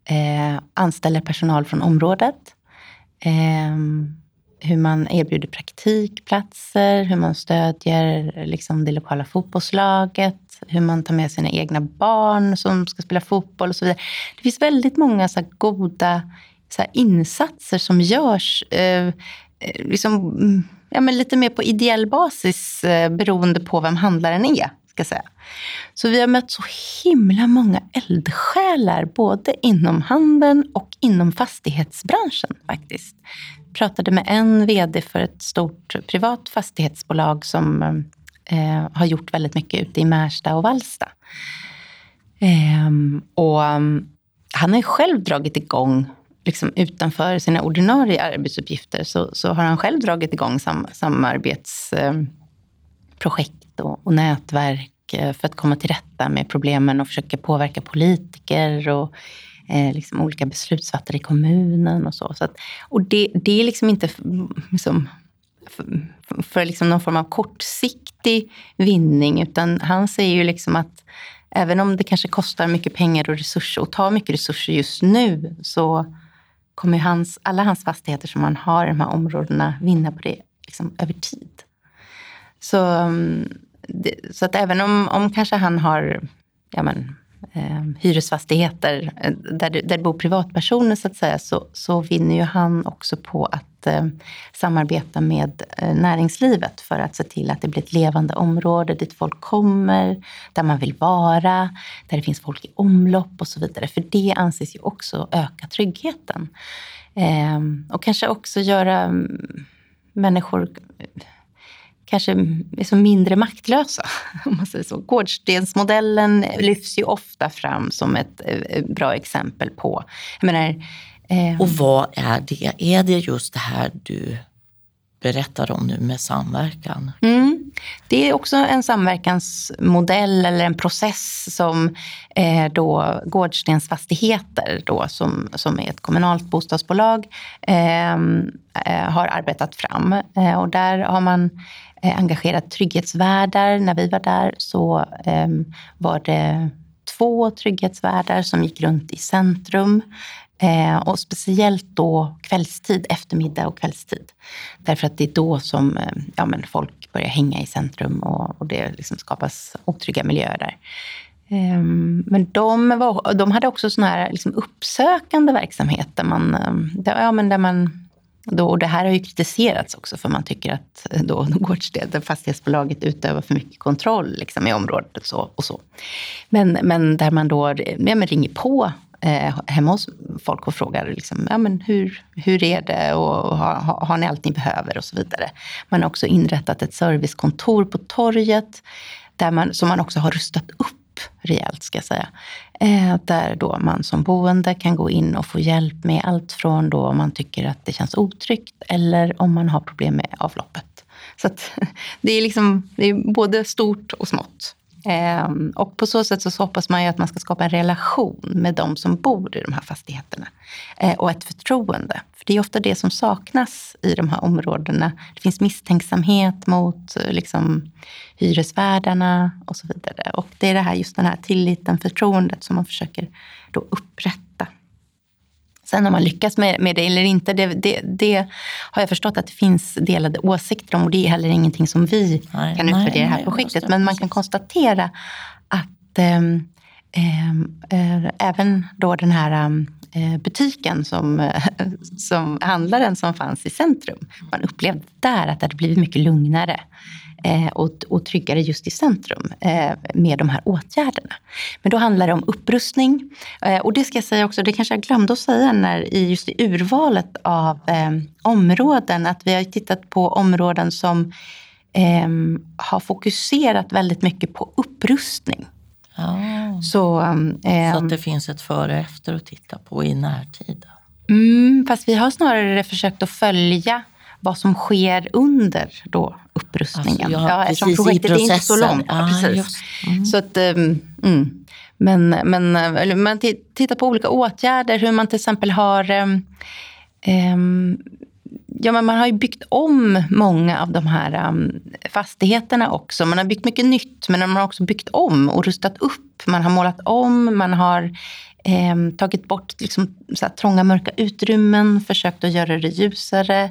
eh, anställer personal från området. Ehm, hur man erbjuder praktikplatser, hur man stödjer liksom, det lokala fotbollslaget, hur man tar med sina egna barn som ska spela fotboll och så vidare. Det finns väldigt många så goda så insatser som görs eh, eh liksom, mm, ja, men lite mer på ideell basis eh, beroende på vem handlaren är. Ska säga. Så vi har mött så himla många eldsjälar både inom handeln och inom fastighetsbranschen faktiskt. Jag pratade med en VD för ett stort privat fastighetsbolag som eh, eh, har gjort väldigt mycket ute i Märsta och Vallsta. Eh, och mm, han har ju själv dragit igång liksom utanför sina ordinarie arbetsuppgifter så, så har han själv dragit igång sam, samarbetsprojekt ehm, och, och nätverk eh, för att komma till rätta med problemen och försöka påverka politiker och eh, liksom olika beslutsfattare i kommunen och så. så att, och det, det är liksom inte liksom, för, för liksom någon form av kortsiktig vinning, utan han säger ju liksom att även om det kanske kostar mycket pengar och resurser och tar mycket resurser just nu, så kommer hans, alla hans fastigheter som han har i de här områdena vinna på det liksom, över tid. Så, mm, det, så att även om, om kanske han har ja men, eh, hyresfastigheter eh, där det, där det bor privatpersoner så att säga, så, så vinner ju han också på att eh, samarbeta med eh, näringslivet för att se till att det blir ett levande område dit folk kommer, där man vill vara, där det finns folk i omlopp och så vidare. För det anses ju också öka tryggheten. Eh, och kanske också göra mm, människor eh, kanske är så mindre maktlösa. Om man säger så. Gårdstensmodellen lyfts ju ofta fram som ett eh, bra exempel på... Jag menar, eh, och vad är det? Är det just det här du berättar om nu med samverkan? Mm. Det är också en samverkansmodell eller en process som eh, då Gårdstensfastigheter, då, som, som är ett kommunalt bostadsbolag, eh, eh har arbetat fram. Eh, och där har man eh, engagerat trygghetsvärdar. När vi var där så ehm, var det två trygghetsvärdar som gick runt i centrum Eh, och speciellt då kvällstid, eftermiddag och kvällstid. Därför att det är då som eh, ja, men folk börjar hänga i centrum och, och det liksom skapas otrygga miljöer där. Eh, men de, var, de hade också sån här liksom uppsökande verksamhet där man, eh, där, ja, men där man då, och det här har ju kritiserats också för man tycker att eh, då, då det, fastighetsbolaget utövar för mycket kontroll liksom, i området och så. Och så. Men, men där man då ja, men ringer på eh, hemma hos folk och frågar liksom, ja, men hur, hur är det och har, har ni allt ni behöver och så vidare. Man har också inrättat ett servicekontor på torget där man, som man också har rustat upp rejält ska jag säga. Eh, där då man som boende kan gå in och få hjälp med allt från då om man tycker att det känns otryggt eller om man har problem med avloppet. Så det är liksom det är både stort och smått. Ehm, och på så sätt så hoppas man ju att man ska skapa en relation med de som bor i de här fastigheterna. Eh, och ett förtroende. För det är ofta det som saknas i de här områdena. Det finns misstänksamhet mot eh, liksom, hyresvärdarna och så vidare. Och det är det här, just den här tilliten, förtroendet som man försöker då upprätta. Sen om man lyckas med, med det eller inte, det, det, det, har jag förstått att det fins delade åsikter om och det är heller ingenting som vi nej, kan utvärdera i det här projektet. Men man kan konstatera att eh, eh, även då den här eh, butiken som, som handlaren som fanns i centrum, man upplevde där att det hade blivit mycket lugnare och, och tryggare just i centrum eh, med de här åtgärderna. Men då handlar det om upprustning. Eh, och det ska jag säga också, det kanske jag glömde att säga när, i just i urvalet av eh, områden, att vi har tittat på områden som eh, har fokuserat väldigt mycket på upprustning. Ja. Så, eh, Så att det finns ett före och efter att titta på i närtid. mm, fast vi har snarare försökt att följa vad som sker under då upprustningen. Alltså, ja, eftersom precis, i projektet är inte så långt. Ja, Ja, precis. Mm. Så att, ehm, mm. Men, men eller man ti- tittar på olika åtgärder, hur man till exempel har ehm, Ja, men man har ju byggt om många av de här ehm, fastigheterna också. Man har byggt mycket nytt, men man har också byggt om och rustat upp. Man har målat om, man har ehm, tagit bort liksom, så här, trånga, mörka utrymmen, försökt att göra det ljusare.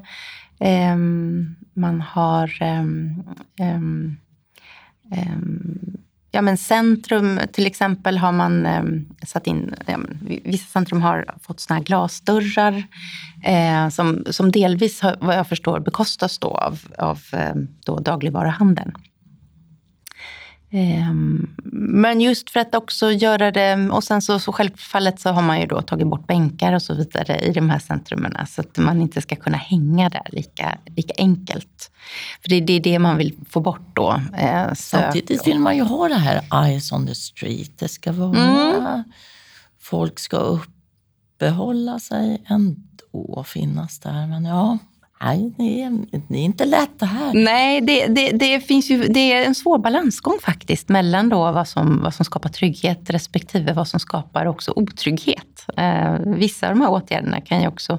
Ehm, man har ehm, ehm, Ja, men centrum till exempel har man eh, satt in, ja, men vissa centrum har fått såna här glasdörrar eh, som, som delvis, vad jag förstår, bekostas då av, av eh, då dagligvaruhandeln. Eh, men just för att också göra det, och sen så, så självfallet så har man ju då tagit bort bänkar och så vidare i de här centrumen så att man inte ska kunna hänga där lika, lika enkelt. För det, det är det man vill få bort då. Eh, Samtidigt vill man ju ha det här eyes on the street. Det ska vara... Mm. Folk ska uppehålla sig ändå och finnas där. Men ja, nej, det är, det är inte lätt det här. Nej, det, det, det, finns ju, det är en svår balansgång faktiskt mellan då vad, som, vad som skapar trygghet respektive vad som skapar också otrygghet. Eh, vissa av de här åtgärderna kan ju också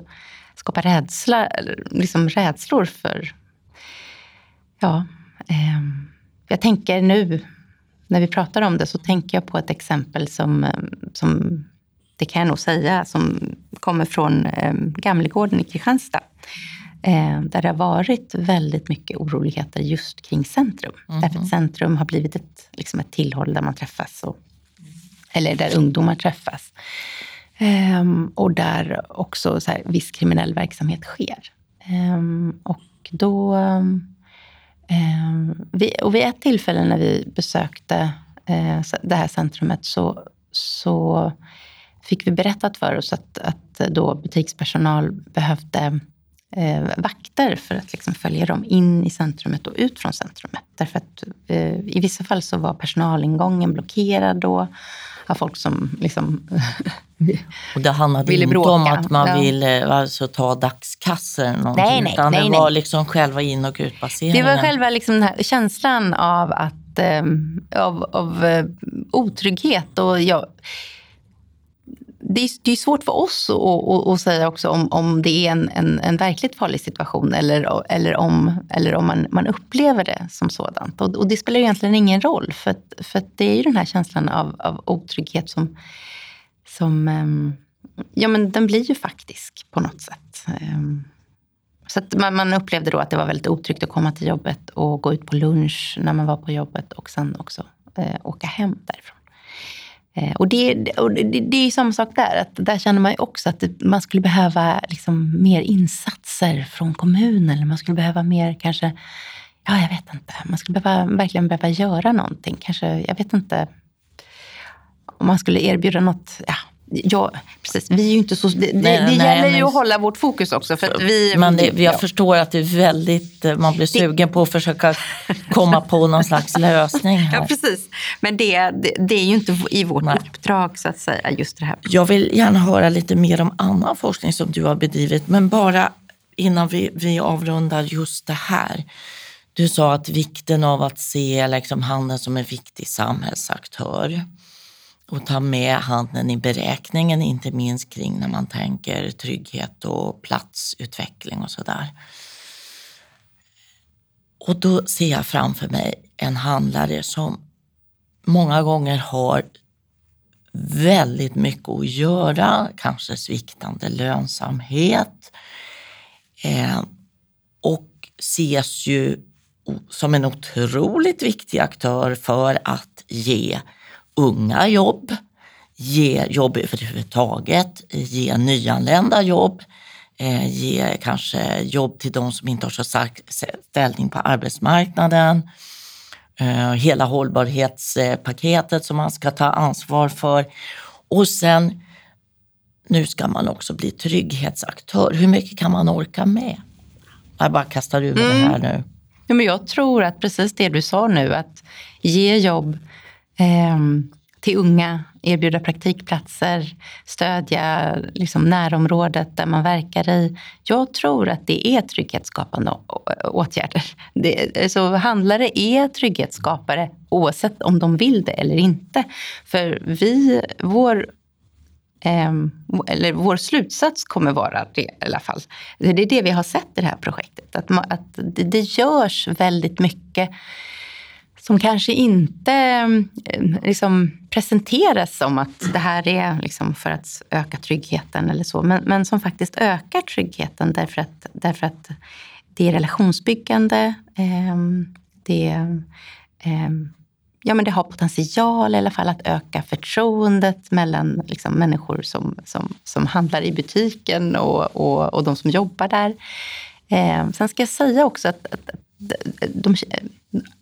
skapa rädsla, liksom rädslor för... Ja, eh, jag tänker nu när vi pratar om det så tänker jag på ett exempel som, eh, som det kan jag nog säga, som kommer från eh, Gamlegården i Kristianstad. Eh, där det har varit väldigt mycket oroligheter just kring centrum. Därför att centrum har blivit ett, liksom ett tillhåll där man träffas. Och, eller där ungdomar träffas. Ehm, och där också så här, viss kriminell verksamhet sker. Ehm, och då... ehm, vi, och vid ett tillfälle när vi besökte eh, det här centrumet så, så fick vi berättat för oss att, att då butikspersonal behövde eh, vakter för att liksom följa dem in i centrumet och ut från centrumet. Därför att eh, i vissa fall så var personalingången blockerad då av folk som liksom... Och det handlade Ville inte bråka. om att man Ja. ville alltså, ta dagskassor eller någonting, Nej, nej, utan nej, det var liksom själva in och det utpasseringen. var själva liksom känslan av, att, eh, av, av eh, otrygghet. Och jag, det, är, det är svårt för oss att, säga också om, om det är en, en, en verkligt farlig situation eller, eller om, eller om man, man upplever det som sådant. Och, och det spelar egentligen ingen roll, för, att, för att det är ju den här känslan av, av otrygghet som, som ehm, ja, men den blir ju faktisk på något sätt. Ehm, så att man, man upplevde då att det var väldigt otryggt att komma till jobbet och gå ut på lunch när man var på jobbet och sen också eh, åka hem därifrån. Eh, och det, och det, det är ju samma sak där. Att där känner man ju också att man skulle behöva liksom mer insatser från kommunen. Eller man skulle behöva mer kanske, ja jag vet inte. Man skulle behöva, verkligen behöva göra någonting. Kanske, jag vet inte om man skulle erbjuda något. Ja, ja precis. Vi är ju inte så, det, det, Nej, det nej, gäller ju men- att hålla vårt fokus också. För vi, Men det, jag ja. förstår att det är väldigt, eh, man blir sugen på att försöka komma på någon slags lösning här. Ja, precis. Men det, det, det är ju inte i vårt Nej. uppdrag, så att säga, just det här. Jag vill gärna höra lite mer om annan forskning som du har bedrivit, men bara innan vi, vi avrundar just det här. Du sa att vikten av att se liksom handeln som en viktig samhällsaktör och ta med handeln i beräkningen, inte minst kring när man tänker trygghet och platsutveckling och sådär. Och då ser jag framför mig en handlare som många gånger har väldigt mycket att göra, kanske sviktande lönsamhet. Eh, och ses ju som en otroligt viktig aktör för att ge unga jobb, ge jobb överhuvudtaget, ge nyanlända jobb, eh, ge kanske jobb till de som inte har så stark ställning på arbetsmarknaden. Eh, hela hållbarhetspaketet som man ska ta ansvar för. Och sen, nu ska man också bli trygghetsaktör. Hur mycket kan man orka med? Jag bara kastar ur mig det här nu. Ja, men jag tror att precis det du sa nu, att ge jobb eh, till unga, erbjuda praktikplatser, stödja liksom närområdet där man verkar i. Jag tror att det är trygghetsskapande åtgärder. Det, så handlare är trygghetsskapare oavsett om de vill det eller inte. För vi, vår eh, eller vår slutsats kommer vara det i alla fall. Det är det vi har sett i det här projektet. Att, att det, det görs väldigt mycket som kanske inte mm, liksom, presenteras som att det här är liksom för att öka tryggheten eller så, men, men som faktiskt ökar tryggheten därför att, därför att det är relationsbyggande, eh, det, eh, ja, men det har potential i alla fall att öka förtroendet mellan liksom, människor som, som, som handlar i butiken och, och, och de som jobbar där. Eh, sen ska jag säga också att, att, de,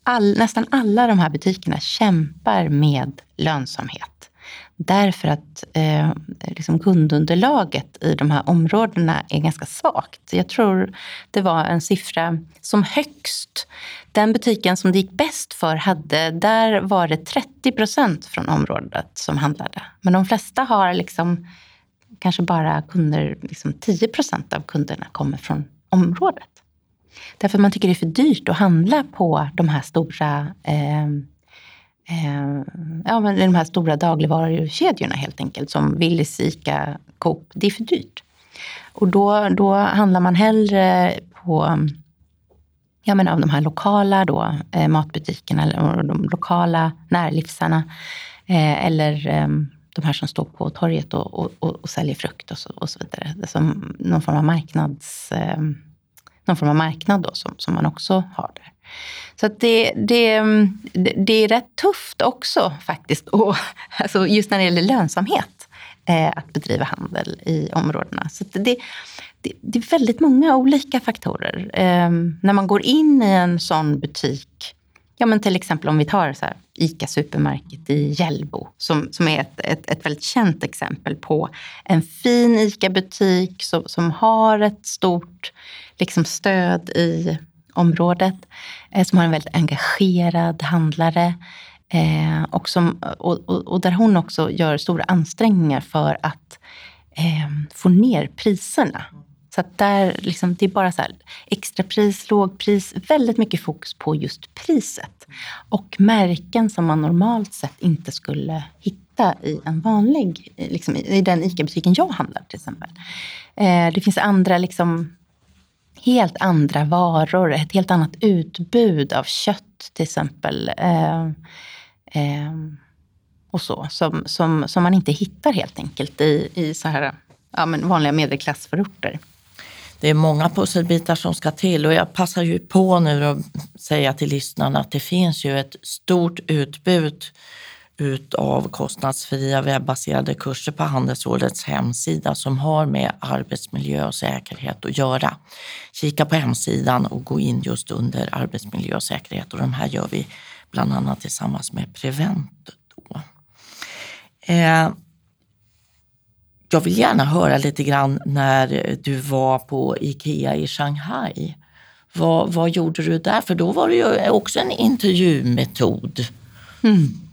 all, nästan alla de här butikerna kämpar med lönsamhet. Därför att eh, liksom kundunderlaget i de här områdena är ganska svagt. Jag tror det var en siffra som högst. Den butiken som det gick bäst för hade, där var det 30 procent från området som handlade. Men de flesta har liksom kanske bara kunder, liksom 10 procent av kunderna kommer från området. Därför att man tycker det är för dyrt att handla på de här stora eh, eh, ja, men de här stora dagligvarukedjorna helt enkelt, som Willys, Ica, Coop. Det är för dyrt. Och då, då handlar man hellre på ja, men av de här lokala då, eh, matbutikerna eller de lokala närlivsarna. Eh, eller eh, de här som står på torget och, och, och, och säljer frukt och så, och så vidare. Som någon form av marknads eh, någon form av marknad då, som, som man också har där. Så det, det, det är rätt tufft också faktiskt, och, alltså just när det gäller lönsamhet, eh, att bedriva handel i områdena. Så det, det, det är väldigt många olika faktorer. Eh, när man går in i en sån butik, ja men till exempel om vi tar så här, ICA Supermarket i Hjällbo, som, som är ett, ett, ett väldigt känt exempel på en fin ICA-butik som, som har ett stort liksom stöd i området, eh, som har en väldigt engagerad handlare. Eh, och, som, och, och, och, där hon också gör stora ansträngningar för att eh, få ner priserna. Så att där, liksom, det är bara så här, extrapris, lågpris, väldigt mycket fokus på just priset. Och märken som man normalt sett inte skulle hitta i en vanlig, liksom, i den ICA-butiken jag handlar till exempel. Eh, det finns andra liksom, helt andra varor, ett helt annat utbud av kött till exempel. Eh, eh, och så, som, som, som man inte hittar helt enkelt i, i så här, ja, men vanliga medelklassförorter. Det är många pusselbitar som ska till och jag passar ju på nu att säga till lyssnarna att det finns ju ett stort utbud utav kostnadsfria webbaserade kurser på Handelsrådets hemsida som har med arbetsmiljö och säkerhet att göra. Kika på hemsidan och gå in just under arbetsmiljö och säkerhet och de här gör vi bland annat tillsammans med Prevent. Då. Eh, jag vill gärna höra lite grann när du var på Ikea i Shanghai. Vad, vad gjorde du där? För då var det ju också en intervjumetod. Mm.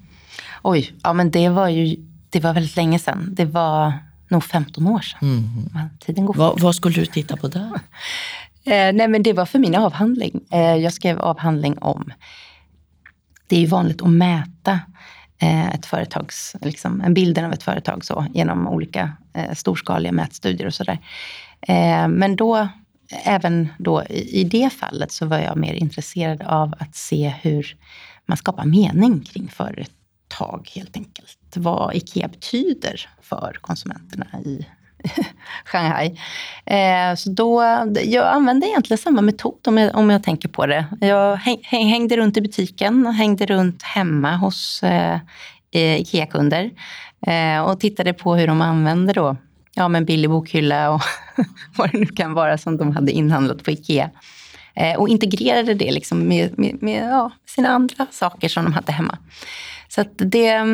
Oj, ja men det var ju det var väldigt länge sedan. Det var nog 15 år sedan. Mm. Tiden går Va, vad skulle du titta på där? eh, nej men det var för min avhandling. Eh, jag skrev avhandling om, det är ju vanligt att mäta eh, ett företags, liksom, en bilden av ett företag så, genom olika eh, storskaliga mätstudier och sådär. Eh, men då, även då i, i det fallet så var jag mer intresserad av att se hur man skapar mening kring företag tag helt enkelt. Vad IKEA betyder för konsumenterna i Shanghai. Eh, så då, jag använde egentligen samma metod om jag, om jag tänker på det. Jag häng, hängde runt i butiken, hängde runt hemma hos eh, eh, IKEA-kunder eh, och tittade på hur de använder då, ja, men billig bokhylla och vad det nu kan vara som de hade inhandlat på IKEA. Eh, och integrerade det liksom med, med, med ja, sina andra saker som de hade hemma. Så det,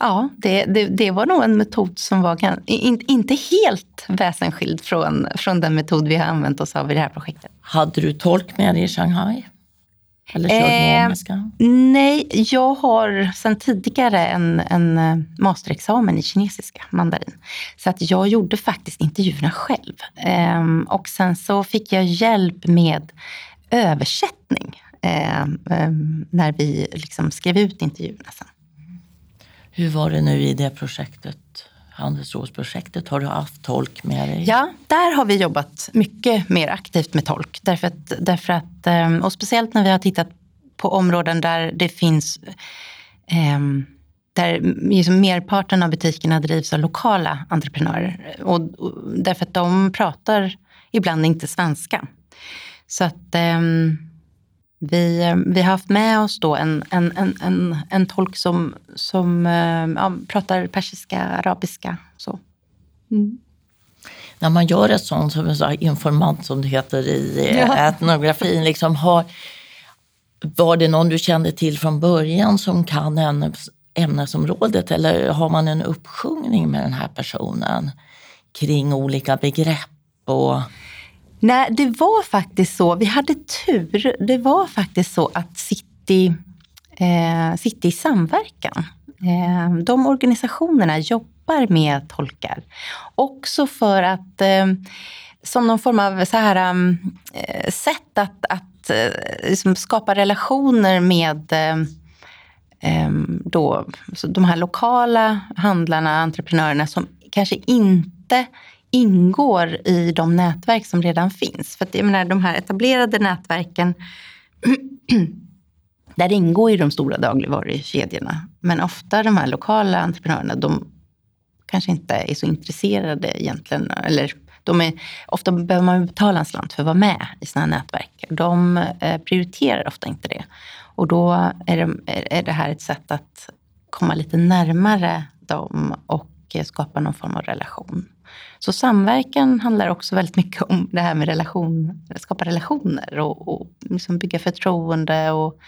ja, det, det, det, var nog en metod som var inte helt väsensskild från, från den metod vi har använt oss av i det här projektet. Hade du tolk med dig i Shanghai? Eller kör du Eh, engelska? Nej, jag har sedan tidigare en, en eh, masterexamen i kinesiska, mandarin. Så att jag gjorde faktiskt intervjuerna själv. Ehm, och sen så fick jag hjälp med översättning ehm, ehm, när vi liksom skrev ut intervjuerna sen. Hur var det nu i det projektet, handelsrådsprojektet? Har du haft tolk med dig? Ja, där har vi jobbat mycket mer aktivt med tolk. Därför att, därför att, ehm, och speciellt när vi har tittat på områden där det finns ehm, där liksom merparten av butikerna drivs av lokala entreprenörer. Och, och därför att de pratar ibland inte svenska. Så att vi, vi har haft med oss då en, en, en, en, en tolk som, som ehm, ja, pratar persiska, arabiska. Så. Mm. När man gör ett sånt som här informant som det heter i eh, Ja. etnografin, liksom har, var det någon du kände till från början som kan ämnes, ämnesområdet eller har man en uppsjungning med den här personen kring olika begrepp? Och, Nej, det var faktiskt så. Vi hade tur. Det var faktiskt så att City, eh, City i samverkan, eh, de organisationerna jobbar med tolkar. Också för att, eh, som någon form av så här, mm, eh, sätt att, att eh, liksom skapa relationer med eh, eh då, de här lokala handlarna, entreprenörerna som kanske inte ingår i de nätverk som redan finns. För att jag menar, de här etablerade nätverken, där ingår ju de stora dagligvarukedjorna. Men ofta de här lokala entreprenörerna, de kanske inte är så intresserade egentligen. Eller de är, ofta behöver man betala en slant för att vara med i sådana här nätverk. De eh, prioriterar ofta inte det. Och då är det, är- det här ett sätt att komma lite närmare dem och eh, skapa någon form av relation. Så samverkan handlar också väldigt mycket om det här med relation, skapa relationer och, och liksom bygga förtroende och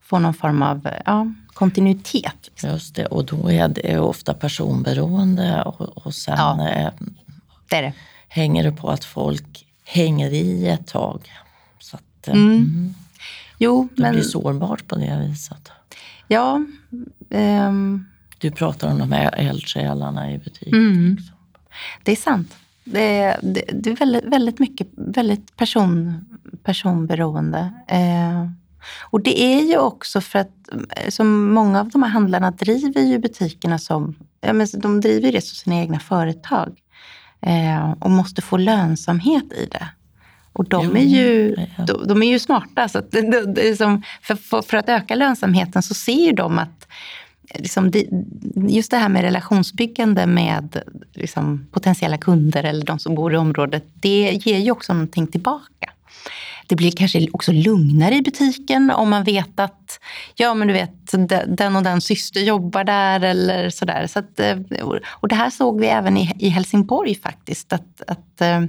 få någon form av ja, kontinuitet. Liksom. just det, och då är det ofta personberoende och, och sen Ja. eh, Det är det. hänger det på att folk hänger i ett tag. Så att, eh, Mm. mm, Jo, det men blir sårbart på det viset. ja. ehm, Du pratar om de här eldsjälarna i butiken. Mm. liksom. Det är sant. Det är, det, det är väldigt, väldigt mycket väldigt person, personberoende. Eh, och det är ju också för att eh, som många av de här handlarna driver ju butikerna som, ja, men de driver det som sina egna företag. Eh, och måste få lönsamhet i det. Och de, Jo, är, ju, ja. de, de är ju smarta. Så att det är som, för, för, för att öka lönsamheten så ser ju de att liksom just det här med relationsbyggande med liksom potentiella kunder eller de som bor i området, det ger ju också någonting tillbaka. Det blir kanske också lugnare i butiken om man vet att ja, men du vet, den och den syster jobbar där eller sådär. Så att, eh, och det här såg vi även i, i Helsingborg faktiskt. Att, att eh,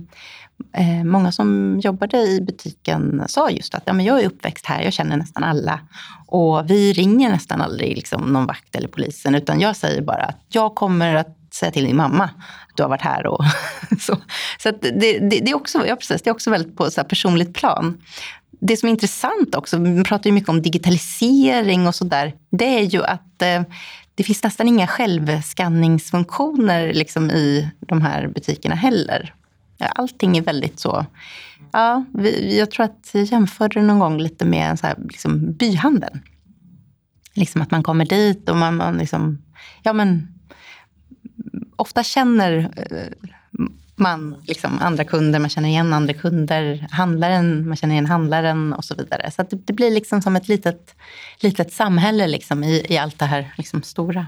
eh, många som jobbade i butiken sa just att ja, men jag är uppväxt här, jag känner nästan alla. Och vi ringer nästan aldrig liksom, någon vakt eller polisen, utan jag säger bara att jag kommer att säga till din mamma att du har varit här. Och så så att det, det, det, är också, ja, precis, det är också väldigt på ett så här personligt plan. Det som är intressant också, vi pratar ju mycket om digitalisering och sådär, det är ju att eh, det finns nästan inga självskanningsfunktioner liksom, i de här butikerna heller. Allting är väldigt så... Ja, vi, jag tror att jag jämförde det någon gång lite med så här, liksom, byhandeln. Liksom att man kommer dit och man, man liksom... Ja, men ofta känner eh, man liksom andra kunder, man känner igen andra kunder, handlaren, man känner igen handlaren och så vidare. Så att det, det blir liksom som ett litet, litet samhälle liksom i, i allt det här liksom stora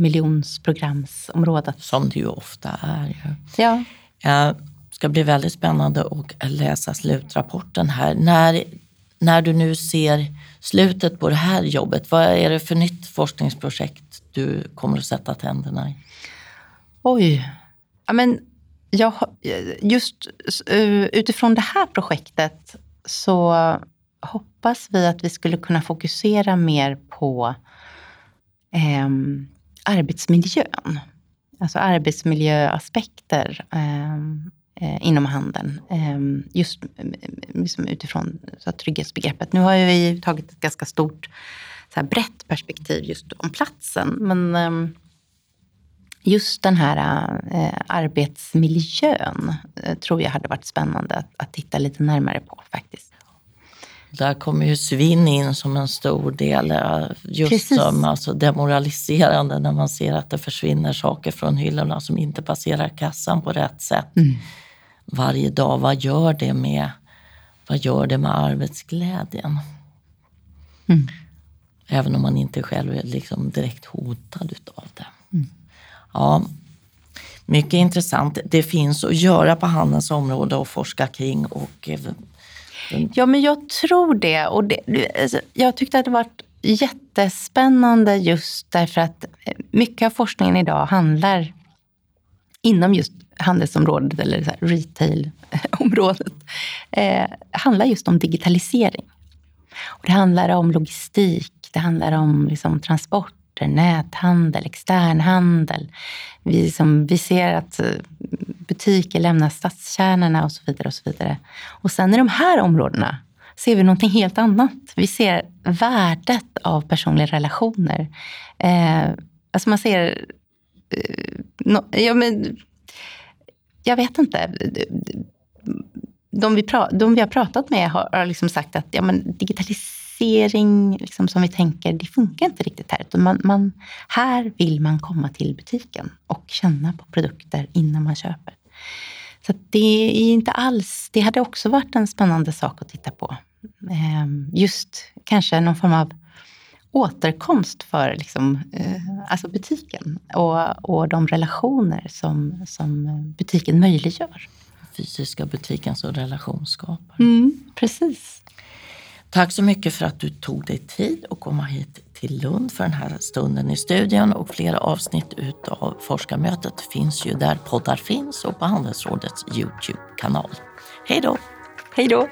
betongmiljonsprogramsområdet. Som det ju ofta är. Ja. Det ska bli väldigt spännande att läsa slutrapporten här. När, när du nu ser slutet på det här jobbet, vad är det för nytt forskningsprojekt du kommer att sätta tänderna i? Oj. Ja, men jag, just eh, utifrån det här projektet så hoppas vi att vi skulle kunna fokusera mer på ehm, arbetsmiljön. Alltså arbetsmiljöaspekter ehm, eh, inom handeln. Ehm, eh, just liksom utifrån så trygghetsbegreppet. Nu har vi tagit ett ganska stort så här brett perspektiv just om platsen. Men eh, just den här eh, arbetsmiljön eh, tror jag hade varit spännande att, att titta lite närmare på faktiskt. Där kommer ju svinn in som en stor del. Just Precis. som alltså demoraliserande när man ser att det försvinner saker från hyllorna som inte passerar kassan på rätt sätt. Mm. Varje dag, vad gör det med, vad gör det med arbetsglädjen? Mm. Även om man inte själv är liksom direkt hotad utav det. Mm. Ja, mycket intressant. Det finns att göra på handelns område och forska kring. Och, eh, ja, men jag tror det. Och det, alltså, jag tyckte att det var jättespännande just därför att eh, mycket av forskningen idag handlar inom just handelsområdet eller så retailområdet, eh, handlar just om digitalisering. Och det handlar om logistik, det handlar om liksom transport, näthandel, externhandel. Vi, som, vi ser att eh, butiker lämnar stadskärnorna och så vidare. Och så vidare. Och sen i de här områdena ser vi någonting helt annat. Vi ser värdet av personliga relationer. Eh, alltså man ser... Eh, no, ja, men, jag vet inte. De vi, pra, de vi har pratat med har, har liksom sagt att ja, men digitalisering digitalisering liksom som vi tänker, det funkar inte riktigt här. Man, man, här vill man komma till butiken och känna på produkter innan man köper. Så det är inte alls, det hade också varit en spännande sak att titta på. Ehm, just kanske någon form av återkomst för liksom, eh, alltså butiken och, och de relationer som, som butiken möjliggör. Fysiska butiken som relationsskapare. Mm, precis. Tack så mycket för att du tog dig tid att komma hit till Lund för den här stunden i studion och flera avsnitt utav forskarmötet finns ju där poddar finns och på Handelsrådets Youtube-kanal. Hej då! Hej då!